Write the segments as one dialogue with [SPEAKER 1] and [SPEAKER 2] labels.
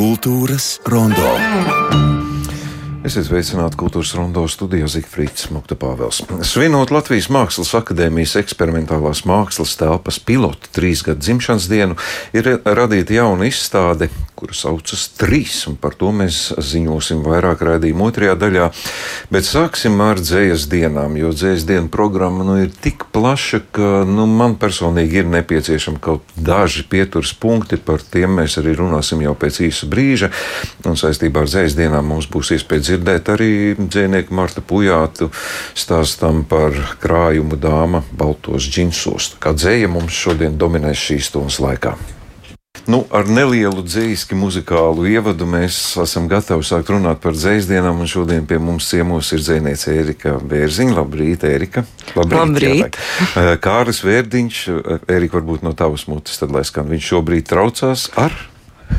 [SPEAKER 1] Kultūras rondo.
[SPEAKER 2] Esiet sveicināti kultūras rondo studijā Zifrits Mukta Pāvels. Svinot Latvijas Mākslas akadēmijas eksperimentālās mākslas telpas pilotu trīs gadu dzimšanas dienu, ir radīta jauna izstāde, kuru saucas Trīs, un par to mēs ziņosim vairāk raidījuma otrajā daļā. Bet sāksim ar dzējas dienām, jo dzējas dienu programma nu, ir tik plaša, ka nu, man personīgi ir nepieciešama kaut daži pieturas punkti, par tiem mēs arī runāsim jau pēc īsa brīža, un saistībā ar dzējas dienām mums būs iespēja dzirdēt arī dzinieku Marta Pujātu stāstam par krājumu dāma baltos džinsos. Kā dzēja mums šodien dominēs šīs stundas laikā. Nu, ar nelielu dzīslu muzikālu ievadu mēs esam gatavi sākt runāt par dzīsdienām. Šodien pie mums ciemos ir dziniece Erika Bērziņa. Labrīt, Erika.
[SPEAKER 3] Labrīt. Labrīt.
[SPEAKER 2] Jā, Kāris Vērdiņš, Erika, varbūt no tavas mutes, tad lai skan. Viņš šobrīd traucās ar.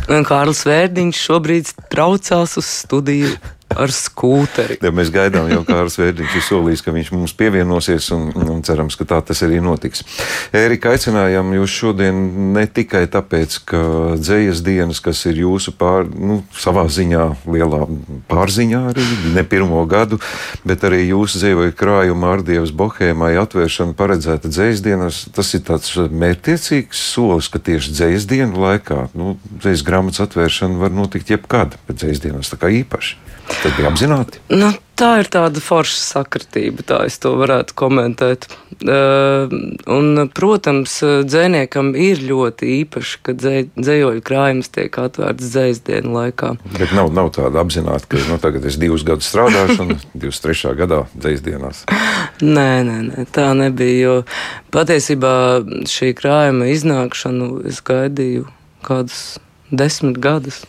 [SPEAKER 3] Kārlis Vērdiņš šobrīd traucās uz studiju ar skūteri.
[SPEAKER 2] Ja mēs gaidām, jau Kārlis Vērdiņš ir solījis, ka viņš mums pievienosies, un, un cerams, ka tā tas arī notiks. Ērika, aicinājām jūs šodien ne tikai tāpēc, ka dzējas dienas, kas ir jūsu pār, nu, savā ziņā lielā pārziņā arī ne pirmo gadu, bet arī jūsu dzēvoja krājuma ārdievas bohēmai atvēršana paredzēta dzējas dienas, tas ir tāds mērķtiecīgs solis, ka tieši dzējas dienu laikā, nu, dzējas grāmatas atvēršana var notikt jebkad, bet dzējas dienas tā kā īpaši. Tas bija apzināti.
[SPEAKER 3] Nu, tā ir tāda forša sakritība, tā es to varētu komentēt. Un, protams, dzēniekam ir ļoti īpaši, ka dzē, dzējoļu krājums tiek atvērts dzējas dienu laikā.
[SPEAKER 2] Bet nav, nav tāda apzināta, ka nu, tagad es divus gadus strādāšu un 23. gadā dzējas dienās.
[SPEAKER 3] nē, nē, nē, tā nebija, jo patiesībā šī krājuma iznākšanu es gaidīju kādus desmit gadus.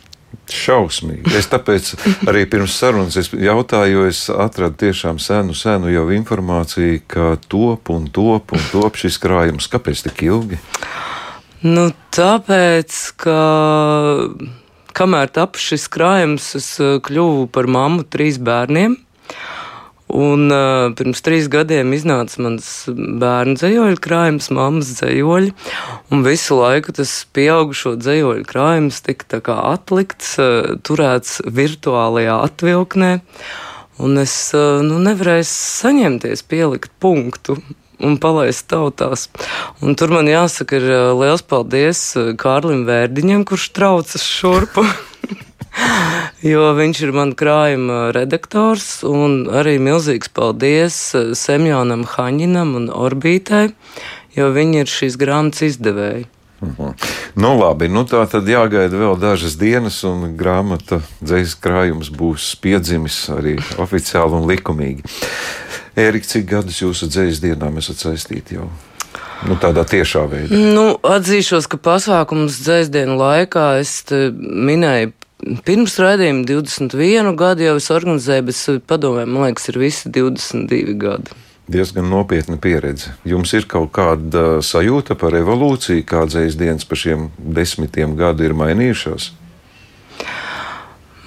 [SPEAKER 2] Šausmīgi. Es tāpēc arī pirms sarunas jautāju, jo es atradu tiešām senu, senu jau informāciju, ka top un top un top šis krājums. Kāpēc tik ilgi?
[SPEAKER 3] Nu, tāpēc, ka kamēr tapu šis krājums, es eh, kļuvu par mammu trīs bērniem. Un uh, pirms trīs gadiem iznāca mans bērnu dzējoļu krājums, mammas dzējoļi. Un visu laiku tas pieaugušo dzējoļu krājums tika atlikts, uh, turēts virtuālajā atvilknē. Un es uh, nu, nevarēju saņemties, pielikt punktu un palaist tautās. Un tur man jāsaka, ir liels paldies Kārlim Vērdiņam, kurš traucas šurpu. jo viņš ir man krājuma redaktors, un arī milzīgs paldies eh, Semjonam Haņinam un Orbītai, jo viņi ir šīs grāmatas izdevēji.
[SPEAKER 2] Mhm. Nu, labi, nu tā tad jāgaida vēl dažas dienas, un grāmata dzīslis krājums būs piedzimis arī oficiāli un likumīgi. Ērika, cik gadus jūsu dzīslis dienām esat saistīti jau? Nu, tādā tiešā veidā.
[SPEAKER 3] Nu, atzīšos, ka pasākums dzēsdienu laikā es minēju Pirms raidījuma 21 gadu jau es organizēju, bet padomē, man liekas, ir visi 22 gadi.
[SPEAKER 2] Diezgan nopietna pieredze. Jums ir kaut kāda sajūta par evolūciju, kādas dienas pa šiem desmitiem gadu ir mainījušās?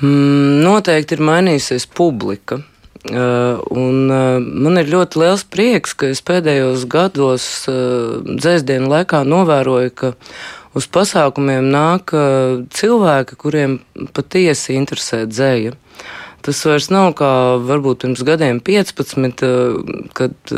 [SPEAKER 3] Mm, noteikti ir mainījusies publika. Uh, un, uh, man ir ļoti liels prieks, ka es pēdējos gados uh, dzēsdienu laikā novēroju, ka uz pasākumiem nāk cilvēki, kuriem patiesi interesē dzēja. Tas vairs nav kā varbūt pirms gadiem 15, kad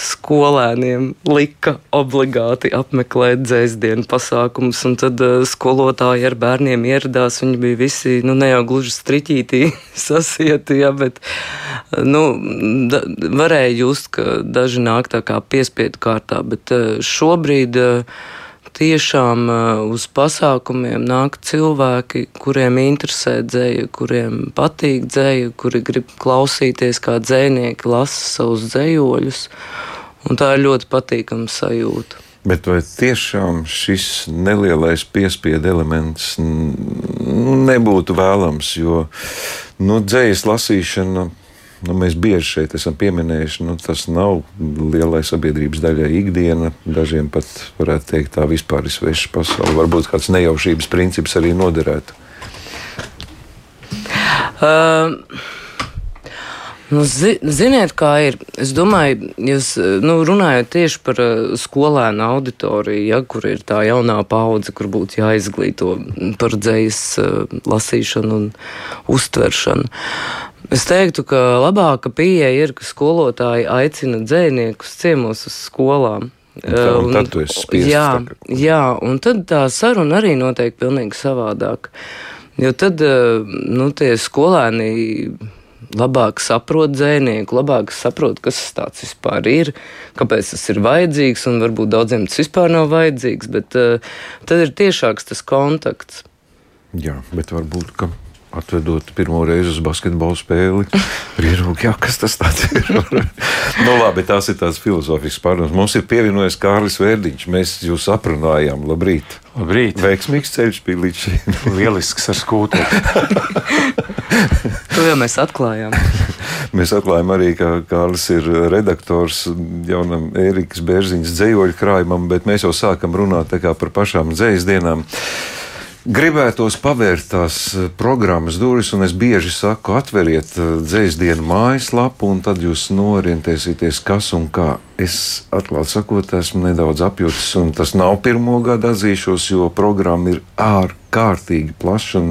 [SPEAKER 3] skolēniem lika obligāti apmeklēt dzēsdienu pasākumus, un tad uh, skolotāji ar bērniem ieradās. Viņi bija visi, nu, ne jau gluži striķītī sasieti, ja, bet, nu, da, varēja just, ka daži nāk tā kā piespiedu kārtā, bet uh, šobrīd uh, tiešām uh, uz pasākumiem nāk cilvēki, kuriem interesē dzēja, kuriem patīk dzēja, kuri grib klausīties, kā dzēnieki lasa savus dzējoļus. Un tā ir ļoti patīkama sajūta.
[SPEAKER 2] Bet vai tiešām šis nelielais piespiedu elements nebūtu vēlams? Jo nu, dzējas lasīšana nu, mēs bieži šeit esam pieminējuši, nu, tas nav lielai sabiedrības daļai ikdiena. Dažiem pat varētu teikt, tā vispār ir sveša pasaule. Varbūt kāds nejaušības princips arī noderētu.
[SPEAKER 3] Uh. Nu, zi, ziniet, kā ir. Es domāju, jūs nu, runājat tieši par uh, skolēnu auditoriju, ja, kur ir tā jaunā paudze, kur būtu jāizglīto par dzējas uh, lasīšanu un uztveršanu. Es teiktu, ka labāka pieeja ir, ka skolotāji aicina dzēniekus ciemos uz skolām.
[SPEAKER 2] Tā, un tad tu esi spiests.
[SPEAKER 3] Jā,
[SPEAKER 2] tagad.
[SPEAKER 3] jā, un tad tā saruna arī notiek pilnīgi savādāk. Jo tad, uh, nu, tie skolēni labāk saprot dzēnieku, labāk saprot, kas tas vispār ir, kāpēc tas ir vajadzīgs, un varbūt daudziem tas vispār nav vajadzīgs, bet uh, tad ir tiešāks tas kontakts.
[SPEAKER 2] Jā, bet varbūt, ka atvedot pirmo reizi uz basketbola spēli, rīrūk, jā, kas tas ir. nu, labi, tās ir tās filozofiskas pārdomas. Mums ir pievienojies Kārlis Vērdiņš. Mēs jūs aprunājām. Labrīt!
[SPEAKER 1] Labrīt!
[SPEAKER 2] Veiksmīgs ceļš bija līdz šim.
[SPEAKER 1] Lielisks ar skūteri.
[SPEAKER 3] To jau mēs atklājām.
[SPEAKER 2] Mēs atklājām arī, ka Kārlis ir redaktors jaunam Ērikas Bērziņas dzējoļu krājumam, bet mēs jau sākam runāt par pašām dzējas dienām. Gribētos pavērt tās programmas durvis, un es bieži saku, atveriet dzīsdienu mājaslapu, un tad jūs norientēsieties, kas un kā. Es atklāti sakot, esmu nedaudz apjutis, un tas nav pirmo gadu atzīšos, jo programma ir ārkārtīgi plaša.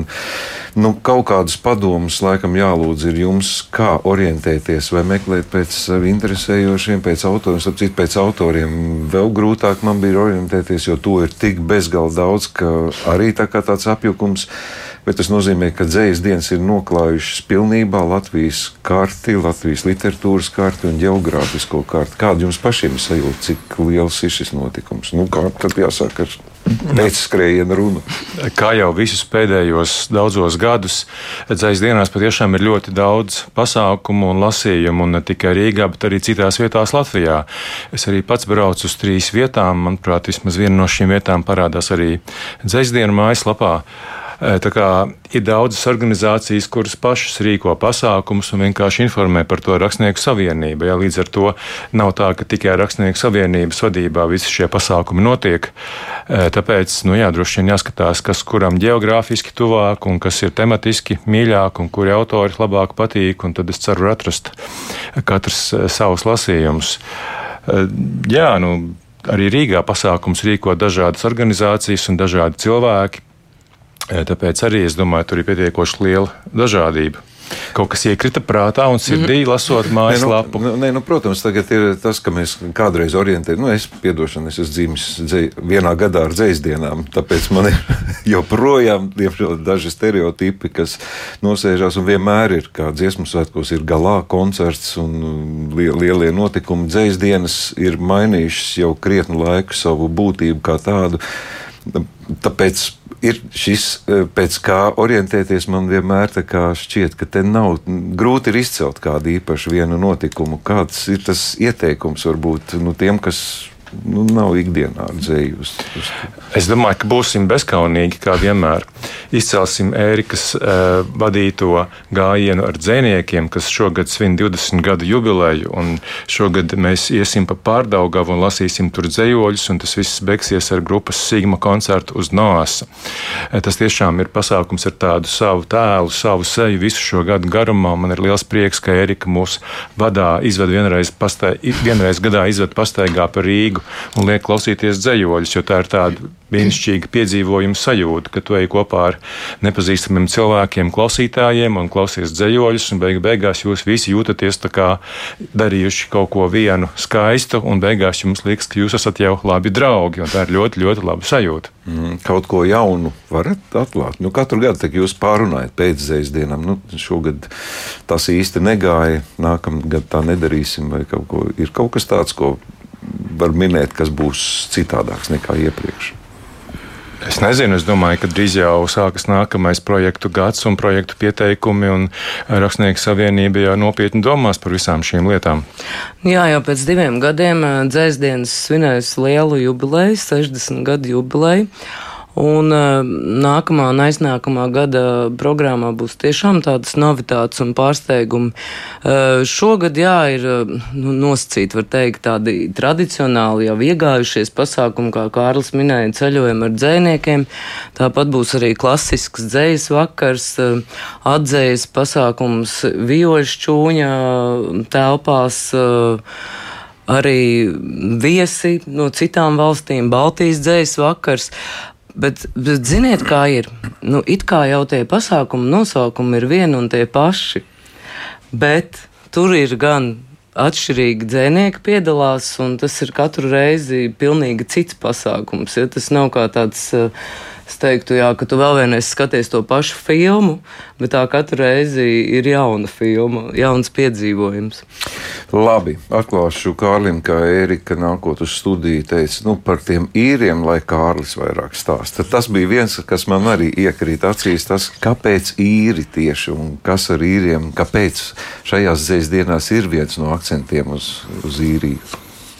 [SPEAKER 2] Nu, kaut kādus padomus laikam jālūdz ir jums, kā orientēties vai meklēt pēc sevi interesējošiem, pēc autoriem. Sapcīt, pēc autoriem vēl grūtāk man bija orientēties, jo to ir tik bezgalīgi daudz, ka arī tā kā tāds apjukums bet tas nozīmē, ka dzīslas dienas ir noklājušas pilnībā Latvijas karti, Latvijas literatūras karti un geogrāfisko karti. Kāda jums pašiem sajūta, cik liels ir šis notikums? Nu, kā tad jāsāk ar pēcskrējienu runu?
[SPEAKER 1] Kā jau visus pēdējos daudzos gadus, dzīslas dienās patiešām ir ļoti daudz pasākumu un lasījumu, un ne tikai Rīgā, bet arī citās vietās Latvijā. Es arī pats braucu uz trīs vietām, manuprāt, vismaz viena no šīm vietām parādās arī dzīslas dienu mājaslapā. Ir daudzas organizācijas, kuras pašas rīko pasākumus un vienkārši informē par to Rakstnieku savienību. Ja, līdz ar to nav tā, ka tikai Rakstnieku savienības vadībā visi šie pasākumi notiek. Tāpēc nu, jā, droši vien jāskatās, kas kuram geogrāfiski tuvāk un kas ir tematiski mīļāk un kuri autori labāk patīk. Tad es ceru atrast katrs savus lasījumus. Jā, nu, arī Rīgā pasākums rīko dažādas organizācijas un dažādi cilvēki. Tāpēc arī es domāju, tur ir pietiekoši liela dažādība. Kaut kas iekrita prātā un sirdī, mm lasot mājaslapu.
[SPEAKER 2] Nē, nu, nē, nu, protams, tagad ir tas, ka mēs kādreiz orientējamies. Nu, es piedošanu, es esmu dzimis dzē, vienā gadā ar dzēsdienām, tāpēc man ir joprojām daži stereotipi, kas nosēžās un vienmēr ir kā dziesmu svētkos, ir galā koncerts un lielie notikumi. Dzēsdienas ir mainījušas jau krietnu laiku savu būtību kā tādu. Tāpēc ir šis, e, pēc kā orientēties, man vienmēr šķiet, ka te nav grūti izcelt kādu īpašu vienu notikumu. Kāds ir tas ieteikums varbūt nu, tiem, kas nu, nav ikdienā ar dzēju. Uz, uz...
[SPEAKER 1] Es domāju, ka būsim bezkaunīgi, kā vienmēr. Izcelsim Ērikas uh, vadīto gājienu ar dzēniekiem, kas šogad svin 20 gadu jubileju, šogad mēs iesim pa pārdaugavu un lasīsim tur dzējoļus, un tas viss beigsies ar grupas Sigma koncertu uz Noasa. Uh, tas tiešām ir pasākums ar tādu savu tēlu, savu seju visu šo gadu garumā. Man ir liels prieks, ka Ērika mūs vadā izved vienreiz, pastē, vienreiz gadā izved pastaigā par Rīgu mūziku un liek klausīties dzējoļus, jo tā ir tāda brīnišķīga piedzīvojuma sajūta, ka tu ej kopā ar nepazīstamiem cilvēkiem, klausītājiem un klausies dzējoļus, un beig beigās jūs visi jūtaties tā kā darījuši kaut ko vienu skaistu, un beigās jums liekas, ka jūs esat jau labi draugi, un tā ir ļoti, ļoti laba sajūta.
[SPEAKER 2] Mm, kaut ko jaunu varat atklāt. Nu, katru gadu, kad jūs pārunājat pēcdzējas dienām, nu, šogad tas īsti negāja, nākamā gada tā nedarīsim, vai kaut ko, ir kaut kas tāds, ko var minēt, kas būs citādāks nekā iepriekš?
[SPEAKER 1] Es nezinu, es domāju, ka drīz jau sākas nākamais projektu gads un projektu pieteikumi, un Rakstnieku savienība jau nopietni domās par visām šīm lietām.
[SPEAKER 3] Jā, jau pēc diviem gadiem dzēsdienas svinēs lielu jubileju, 60 gadu jubileju. Un nākamā un aiznākamā gada programmā būs tiešām tādas novitātes un pārsteigumi. Šogad, jā, ir nu, nosacīti, var teikt, tādi tradicionāli jau iegājušies pasākumi, kā Kārlis minēja, ceļojumi ar dzēniekiem. Tāpat būs arī klasisks dzējas vakars, atzējas pasākums Vioļšķūņa telpās arī viesi no citām valstīm, Baltijas dzējas vakars. Bet, bet ziniet, kā ir? Nu, it kā jau tie pasākumu nosaukumi ir vieni un tie paši. Bet tur ir gan atšķirīgi dzēnieki piedalās, un tas ir katru reizi pilnīgi cits pasākums. Ja? Tas nav kā tāds uh, Es teiktu, jā, ka tu vēl vienreiz skaties to pašu filmu, bet tā katru reizi ir jauna filma, jauns piedzīvojums.
[SPEAKER 2] Labi, atklāšu Kārlim, kā Erika nākot uz studiju, teica, nu, par tiem īriem, lai Kārlis vairāk stāsta. Tas bija viens, kas man arī iekrīt acīs, tas, kāpēc īri tieši un kas ar īriem, kāpēc šajās dzēs dienās ir viens no akcentiem uz, uz īriju.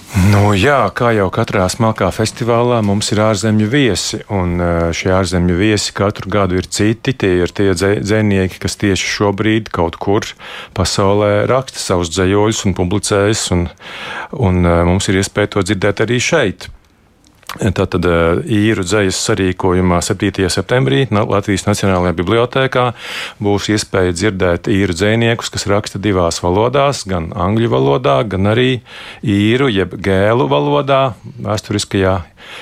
[SPEAKER 1] Nu, jā, kā jau katrā smalkā festivālā, mums ir ārzemju viesi. Un šie ārzemju viesi katru gadu ir citi. Tie ir tie dzinieki, kas tieši šobrīd kaut kur pasaulē raksta savus dzējoļus un publicējas. Un, un mums ir iespēja to dzirdēt arī šeit. Tātad eh, īru dzējas sarīkojumā 7. septembrī Latvijas Nacionālajā bibliotēkā būs iespēja dzirdēt īru dzēniekus, kas raksta divās valodās, gan angļu valodā, gan arī īru jeb gēlu valodā, vēsturiskajā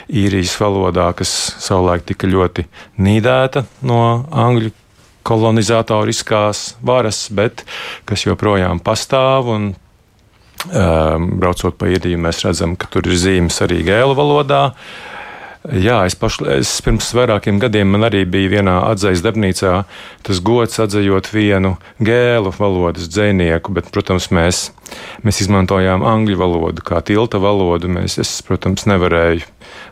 [SPEAKER 1] īrijas valodā, kas savulaik tika ļoti nīdēta no angļu kolonizatoriskās varas, bet kas joprojām pastāv un braucot pa īriju, mēs redzam, ka tur ir zīmes arī gēlu valodā. Jā, es, paš, es pirms vairākiem gadiem man arī bija vienā atzīves darbnīcā tas gods atzējot vienu gēlu valodas dzinieku, bet, protams, mēs, mēs izmantojām angļu valodu kā tilta valodu. Mēs, es, protams, nevarēju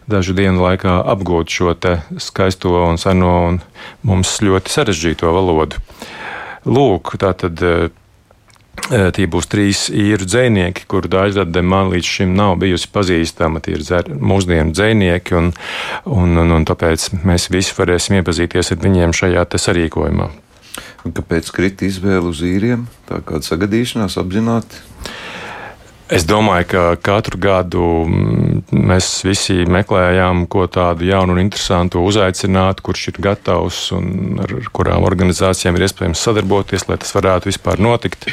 [SPEAKER 1] dažu dienu laikā apgūt šo skaisto un seno un mums ļoti sarežģīto valodu. Lūk, tā tad Tie būs trīs īru dzinieki, kuru daļradē man līdz šim nav bijusi pazīstama. Tie ir mūsdienu dzinieki, un, un, un, un tāpēc mēs visi varēsim iepazīties ar viņiem šajā sarīkojumā.
[SPEAKER 2] Un kāpēc krita izvēle uz īriem? Tā kāda sagadīšanās apzināti?
[SPEAKER 1] Es domāju, ka katru gadu mm, mēs visi meklējām, ko tādu jaunu un interesantu uzaicināt, kurš ir gatavs un ar kurām organizācijām ir iespējams sadarboties, lai tas varētu vispār notikt.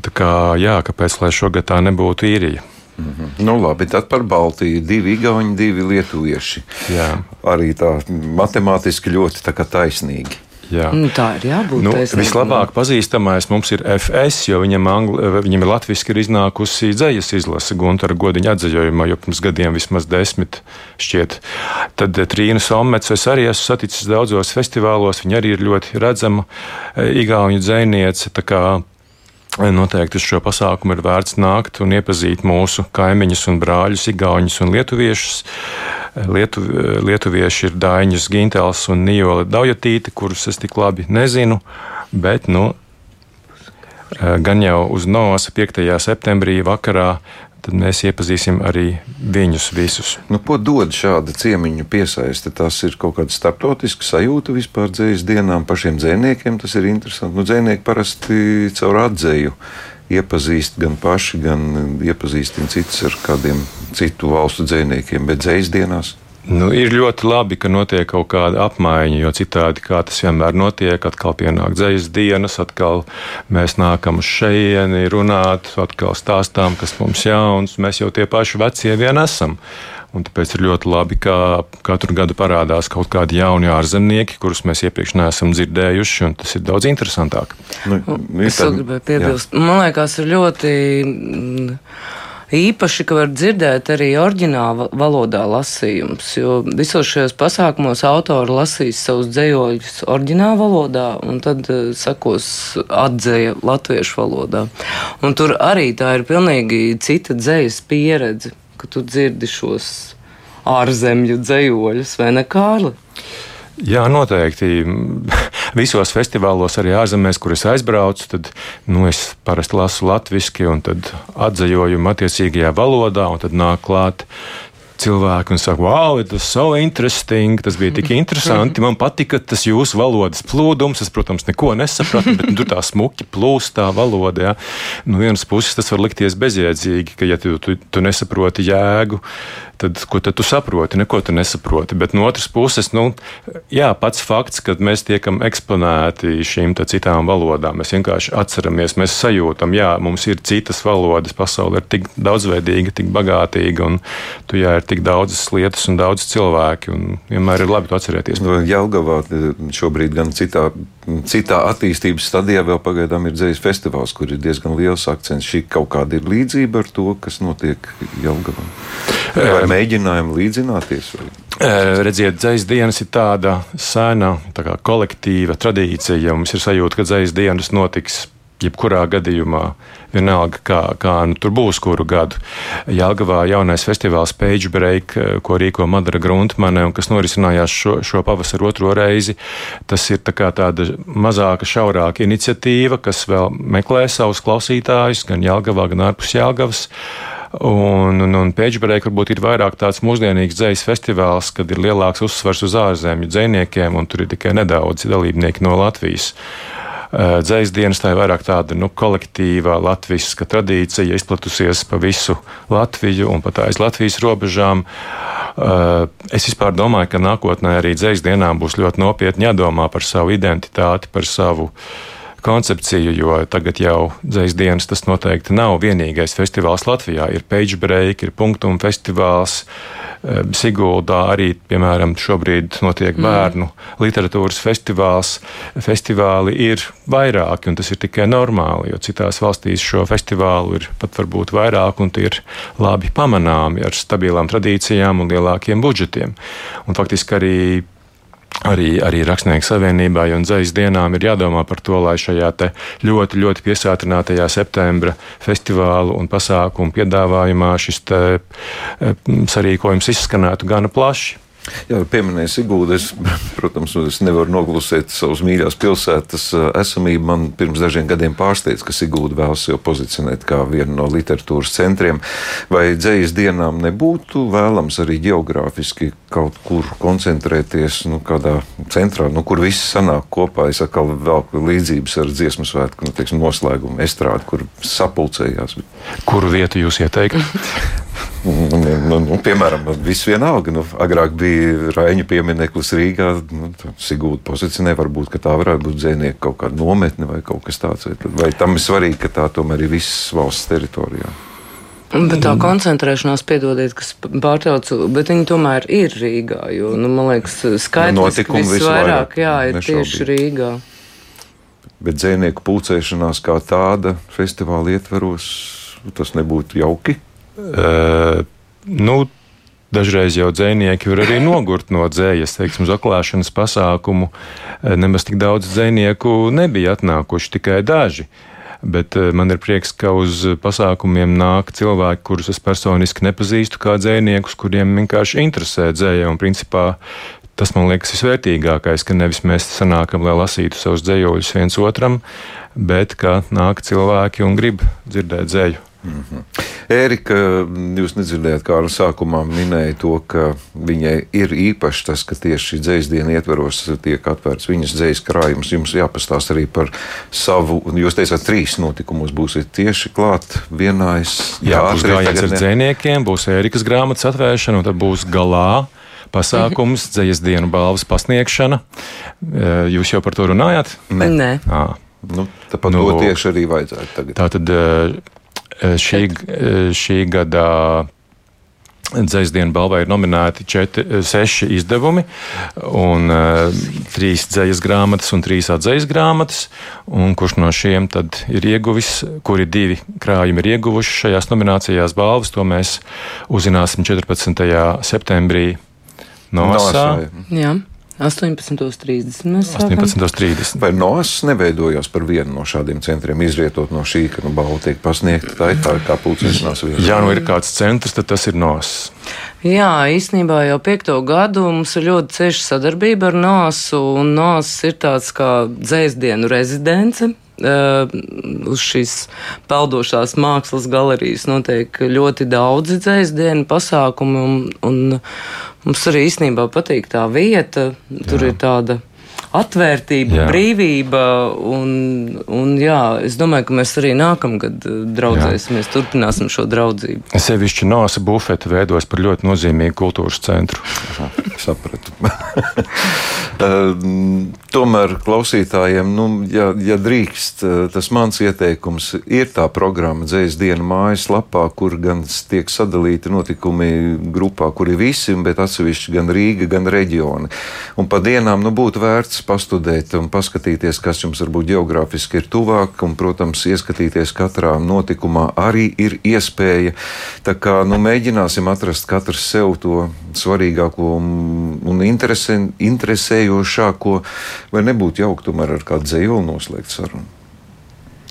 [SPEAKER 1] Tā kā, jā, kāpēc lai šogad tā nebūtu īrija?
[SPEAKER 2] Mm -hmm. Nu, labi, tad par Baltiju. Divi igauni, divi lietuvieši. Jā. Arī tā matemātiski ļoti tā taisnīgi.
[SPEAKER 3] Jā. Nu, tā ir jābūt.
[SPEAKER 1] Nu, vislabāk pazīstamais mums ir FS, jo viņam, angli, viņam ir latviešu ir iznākusi dzējas izlase Gunara godiņa atzējumā, jau pirms gadiem vismaz desmit šķiet. Tad eh, Trīna Somets es arī esmu saticis daudzos festivālos, viņa arī ir ļoti redzama eh, igauņu dzēniece. Eh, noteikti uz šo pasākumu ir vērts nākt un iepazīt mūsu kaimiņus un brāļus, igauņus un lietuviešus. Lietu, lietuvieši ir Daiņas Gintels un Nijola Daujatīte, kurus es tik labi nezinu, bet, nu, gan jau uz Noasa 5. septembrī vakarā tad mēs iepazīsim arī viņus visus.
[SPEAKER 2] Nu, ko dod šāda ciemiņu piesaiste? Tas ir kaut kāda starptautiska sajūta vispār dzējas dienām pašiem dzēniekiem. Tas ir interesanti. Nu, dzēnieki parasti caur atzēju iepazīst gan paši, gan iepazīstina citus ar kādiem citu valstu dzīsniekiem, bet dzīslas dienās.
[SPEAKER 1] Nu, ir ļoti labi, ka notiek kaut kāda apmaiņa, jo citādi, kā tas vienmēr notiek, atkal pienāk dzīslas dienas, atkal mēs nākam uz šejieni runāt, atkal stāstām, kas mums jauns. Mēs jau tie paši vecie vien esam. Un tāpēc ir ļoti labi, ka katru gadu parādās kaut kādi jauni ārzemnieki, kurus mēs iepriekš neesam dzirdējuši, un tas ir daudz interesantāk. Nu,
[SPEAKER 3] es tad, gribēju piebilst. Jā. Man liekas, ir ļoti. Īpaši, ka var dzirdēt arī oriģināla valodā lasījums, jo visos šajos pasākumos autori lasīs savus dzējoļus oriģināla valodā, un tad uh, sekos atdzēja latviešu valodā. Un tur arī tā ir pilnīgi cita dzējas pieredze ka tu dzirdi šos ārzemju dzējoļus, vai ne, Kārli?
[SPEAKER 1] Jā, noteikti. Visos festivālos, arī ārzemēs, kur es aizbraucu, tad nu, es parasti lasu latviešu, un tad atzējojumu attiecīgajā valodā, un tad nāk klāt cilvēki un saka, wow, tas ir so interesanti, tas bija tik interesanti, man patika tas jūsu valodas plūdums. Es, protams, neko nesapratu, bet nu, tur tā smuki plūst tā valoda. Ja. No vienas puses tas var likties bezjēdzīgi, ka ja tu, tu, tu nesaproti jēgu, tad ko tad tu saproti? Neko tu nesaproti. Bet no otras puses, nu, jā, pats fakts, ka mēs tiekam eksponēti šīm citām valodām, mēs vienkārši atceramies, mēs sajūtam, jā, mums ir citas valodas, pasaule ir tik daudzveidīga, tik bagātīga, un tu jā, ir tik daudzas lietas un daudz cilvēki, un vienmēr ir labi to atcerēties.
[SPEAKER 2] No Jelgavā šobrīd gan citā, citā attīstības stadijā vēl pagaidām ir dzējas festivāls, kur ir diezgan liels akcents. Šī kaut kāda ir līdzība ar to, kas notiek Jelgavā. Vai mēģinājumi līdzināties? Vai?
[SPEAKER 1] Redziet, dzīs dienas ir tāda sena, tā kā kolektīva tradīcija. Mums ir sajūta, ka dzīs dienas notiks jebkurā gadījumā, vienalga, kā, kā nu, tur būs kuru gadu. Jālgavā jaunais festivāls Page Break, ko rīko Madara Gruntmane un kas norisinājās šo, šo pavasaru otro reizi, tas ir tā tāda mazāka, šaurāka iniciatīva, kas vēl meklē savus klausītājus gan Jālgavā, gan ārpus Jālgavas. Un, un, un Pēčberēk varbūt ir vairāk tāds mūsdienīgs dzīs festivāls, kad ir lielāks uzsvars uz ārzemju dziniekiem, un tur ir tikai nedaudz dalībnieki no Latvijas. Dzīs dienas tā ir vairāk tāda nu, kolektīva latviešu tradīcija, izplatusies pa visu Latviju un pat aiz Latvijas robežām. Es vispār domāju, ka nākotnē arī dzīs dienām būs ļoti nopietni jādomā par savu identitāti, par savu uh, koncepciju, jo tagad jau dzīs dienas tas noteikti nav vienīgais festivāls Latvijā. Ir Page Break, ir Punktum festivāls. Siguldā arī, piemēram, šobrīd notiek mm. bērnu mm. literatūras festivāls. Festivāli ir vairāki, un tas ir tikai normāli, jo citās valstīs šo festivālu ir pat varbūt vairāk, un tie ir labi pamanāmi ar stabilām tradīcijām un lielākiem budžetiem. Un faktiski arī Arī, arī Rakstnieku savienībai un dzīs dienām ir jādomā par to, lai šajā ļoti, ļoti piesātinātajā septembra festivālu un pasākumu piedāvājumā šis te, eh, sarīkojums izskanētu gana plaši.
[SPEAKER 2] Jā, pieminēja Sigūda. Es, protams, es nevaru noglusēt savas mīļās pilsētas esamību. Man pirms dažiem gadiem pārsteidz, ka Sigūda vēlas jau pozicionēt kā vienu no literatūras centriem. Vai dzējas dienām nebūtu vēlams arī geogrāfiski kaut kur koncentrēties, nu, kādā centrā, nu, kur viss sanāk kopā? Es atkal velku līdzības ar dziesmu svētku nu, teiksim, noslēgumu estrādi, kur sapulcējās.
[SPEAKER 1] Kuru vietu jūs ieteiktu?
[SPEAKER 2] Nu, nu, nu, piemēram, viss vienalga. Nu, agrāk bija Raņa piemineklis Rīgā. Nu, Sigūda pozicionē, varbūt tā varētu būt dzēnieka kaut kāda nometne vai kaut kas tāds. Vai tam ir svarīgi, ka tā tomēr ir visas valsts teritorijā?
[SPEAKER 3] Bet tā koncentrēšanās, piedodiet, kas pārtraucu, bet viņi tomēr ir Rīgā. Jo, nu, man liekas, skaidrs, ka visvairāk jā, ir nešaubīt. tieši Rīgā.
[SPEAKER 2] Bet dzēnieku pulcēšanās kā tāda festivāla ietveros, tas nebūtu jauki.
[SPEAKER 1] Uh, nu, Dažreiz jau dzinieki var arī nogurt no dzējas, teiksim, uz oklāšanas pasākumu. Nemaz tik daudz dzinieku nebija atnākuši, tikai daži. Bet man ir prieks, ka uz pasākumiem nāk cilvēki, kurus es personiski nepazīstu, kā dziniekus, kuriem vienkārši interesē dzēja. Un, principā, tas man liekas visvērtīgākais, ka nevis mēs sanākam, lai lasītu savus dzējoļus viens otram, bet ka nāk cilvēki un grib dzirdēt dzēju. Mm
[SPEAKER 2] -hmm. Ērika, jūs nedzirdējāt, kā ar sākumā minēja to, ka viņai ir īpaši tas, ka tieši šī dzīslas diena ietveros tiek atvērts viņas dzīslas krājums. Jums jāpastāst arī par savu, jūs teicāt, trīs notikumus būsiet tieši klāt vienā.
[SPEAKER 1] Jā, būs gājiens ar dzēniekiem, būs Ērikas grāmatas atvēršana, un tad būs galā pasākums, dzīslas dienu balvas pasniegšana. Jūs jau par to runājāt?
[SPEAKER 3] Nē. Nē. À.
[SPEAKER 2] Nu, tāpat nu, to tieši arī vajadzētu tagad.
[SPEAKER 1] Tātad Eh, šī, eh, šī gada Dzēsdienu balvai ir nominēti četri, eh, seši izdevumi, un uh, trīs dzējas grāmatas un trīs atzīves grāmatas. Kurš no šiem ir ieguvis, kuri divi krājumi ir ieguvuši šajās nominācijās balvas, to mēs uzzināsim 14. septembrī no Osā.
[SPEAKER 3] Jā. 18.30.
[SPEAKER 1] 18.30.
[SPEAKER 2] Vai NOS neveidojās par vienu no šādiem centriem, izvietot no šī, ka nu, balva tiek pasniegta? Tā ir tā kā pulcēšanās vieta.
[SPEAKER 1] Ja nu ir kāds centrs, tad tas ir NOS.
[SPEAKER 3] Jā, īstenībā jau piekto gadu mums ir ļoti cieša sadarbība ar NOS, un NOS ir tāds kā dzēsdienu rezidence uz šīs peldošās mākslas galerijas notiek ļoti daudzi dzēsdienu pasākumi, un, un mums arī īstenībā patīk tā vieta. Tur Jā. ir tāda atvērtība, jā. brīvība. Un, un, jā, es domāju, ka mēs arī nākamgad eh, draudzēsimies, jā. turpināsim šo draudzību.
[SPEAKER 1] Sevišķi Nāsa bufete veidos par ļoti nozīmīgu kultūras centru.
[SPEAKER 2] Sapratu. Ehm, tomēr klausītājiem, nu, ja, ja drīkst, eh, tas mans ieteikums ir tā programma Dzējas diena mājaslapā, kur gan tiek sadalīti notikumi grupā, kur ir visi, bet atsevišķi gan Rīga, gan reģioni. Un pa dienām nu, būtu vērts pastudēt un paskatīties, kas jums varbūt geogrāfiski ir tuvāk, un, protams, ieskatīties katrā notikumā arī ir iespēja. Tā kā nu, mēģināsim atrast katrs sev to svarīgāko un, un interesē, interesējošāko, vai nebūtu jauki tomēr ar kādu dzējoli noslēgt sarunu.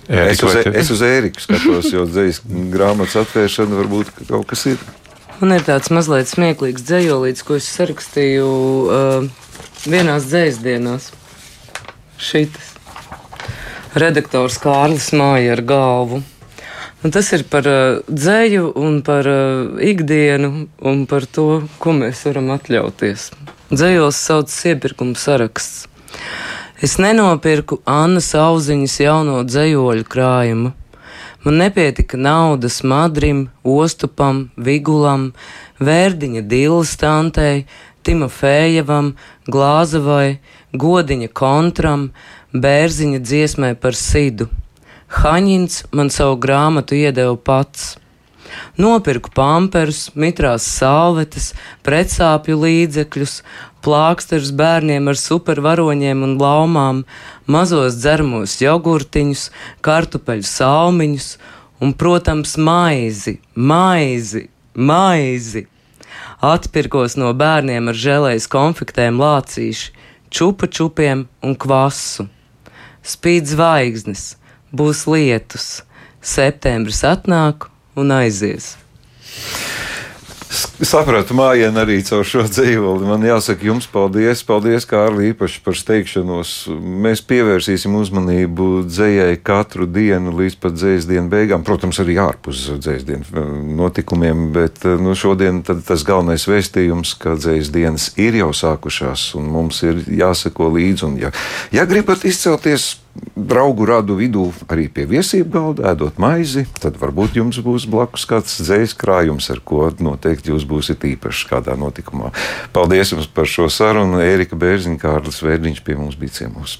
[SPEAKER 2] Es uz, e- es uz Ēriku skatos, jo dzīslas grāmatas atvēršana varbūt kaut kas ir.
[SPEAKER 3] Man ir tāds mazliet smieklīgs dzējolīts, ko es sarakstīju uh, vienās dzējas dienās. Šitas. Redaktors Kārlis Māja ar galvu. Un tas ir par uh, dzēju un par uh, ikdienu un par to, ko mēs varam atļauties. Dzējos sauc iepirkuma saraksts. Es nenopirku Annas auziņas jauno dzējoļu krājumu. Man nepietika naudas Madrim, Ostupam, Vigulam, Vērdiņa Dilstantei, Timofējevam, Glāzevai, Godiņa kontram, Bērziņa dziesmai par Sidu. Haņins man savu grāmatu iedeva pats. Nopirku pamperus, mitrās salvetes, pretsāpju līdzekļus, plāksterus bērniem ar supervaroņiem un laumām, mazos dzeramos jogurtiņus, kartupeļu salmiņus un, protams, maizi, maizi, maizi. Atpirkos no bērniem ar žēlējas konfektēm lācīši, čupa čupiem un kvasu. Spīd zvaigznes, būs lietus, septembris atnāk un aizies.
[SPEAKER 2] Sapratu, mājiņa arī caur šo dzīvoli. Man jāsaka, jums paldies, paldies, Kārli, īpaši par steigšanos. Mēs pievērsīsim uzmanību dzējai katru dienu līdz pat dzējas dienas beigām. Protams, arī ārpus dzējas dienas eh, notikumiem, bet eh, nu, šodien tas galvenais vēstījums, ka dzējas dienas ir jau sākušās un mums ir jāseko līdzi. Ja, ja gribat izcelties draugu radu vidū arī pie viesību galda, ēdot maizi, tad varbūt jums būs blakus kāds dzējas krājums, ar ko noteikti jūs būsiet īpaši kādā notikumā. Paldies jums par šo sarunu. Ērika Bērziņa, Kārlis Vērdiņš pie mums bija ciemos.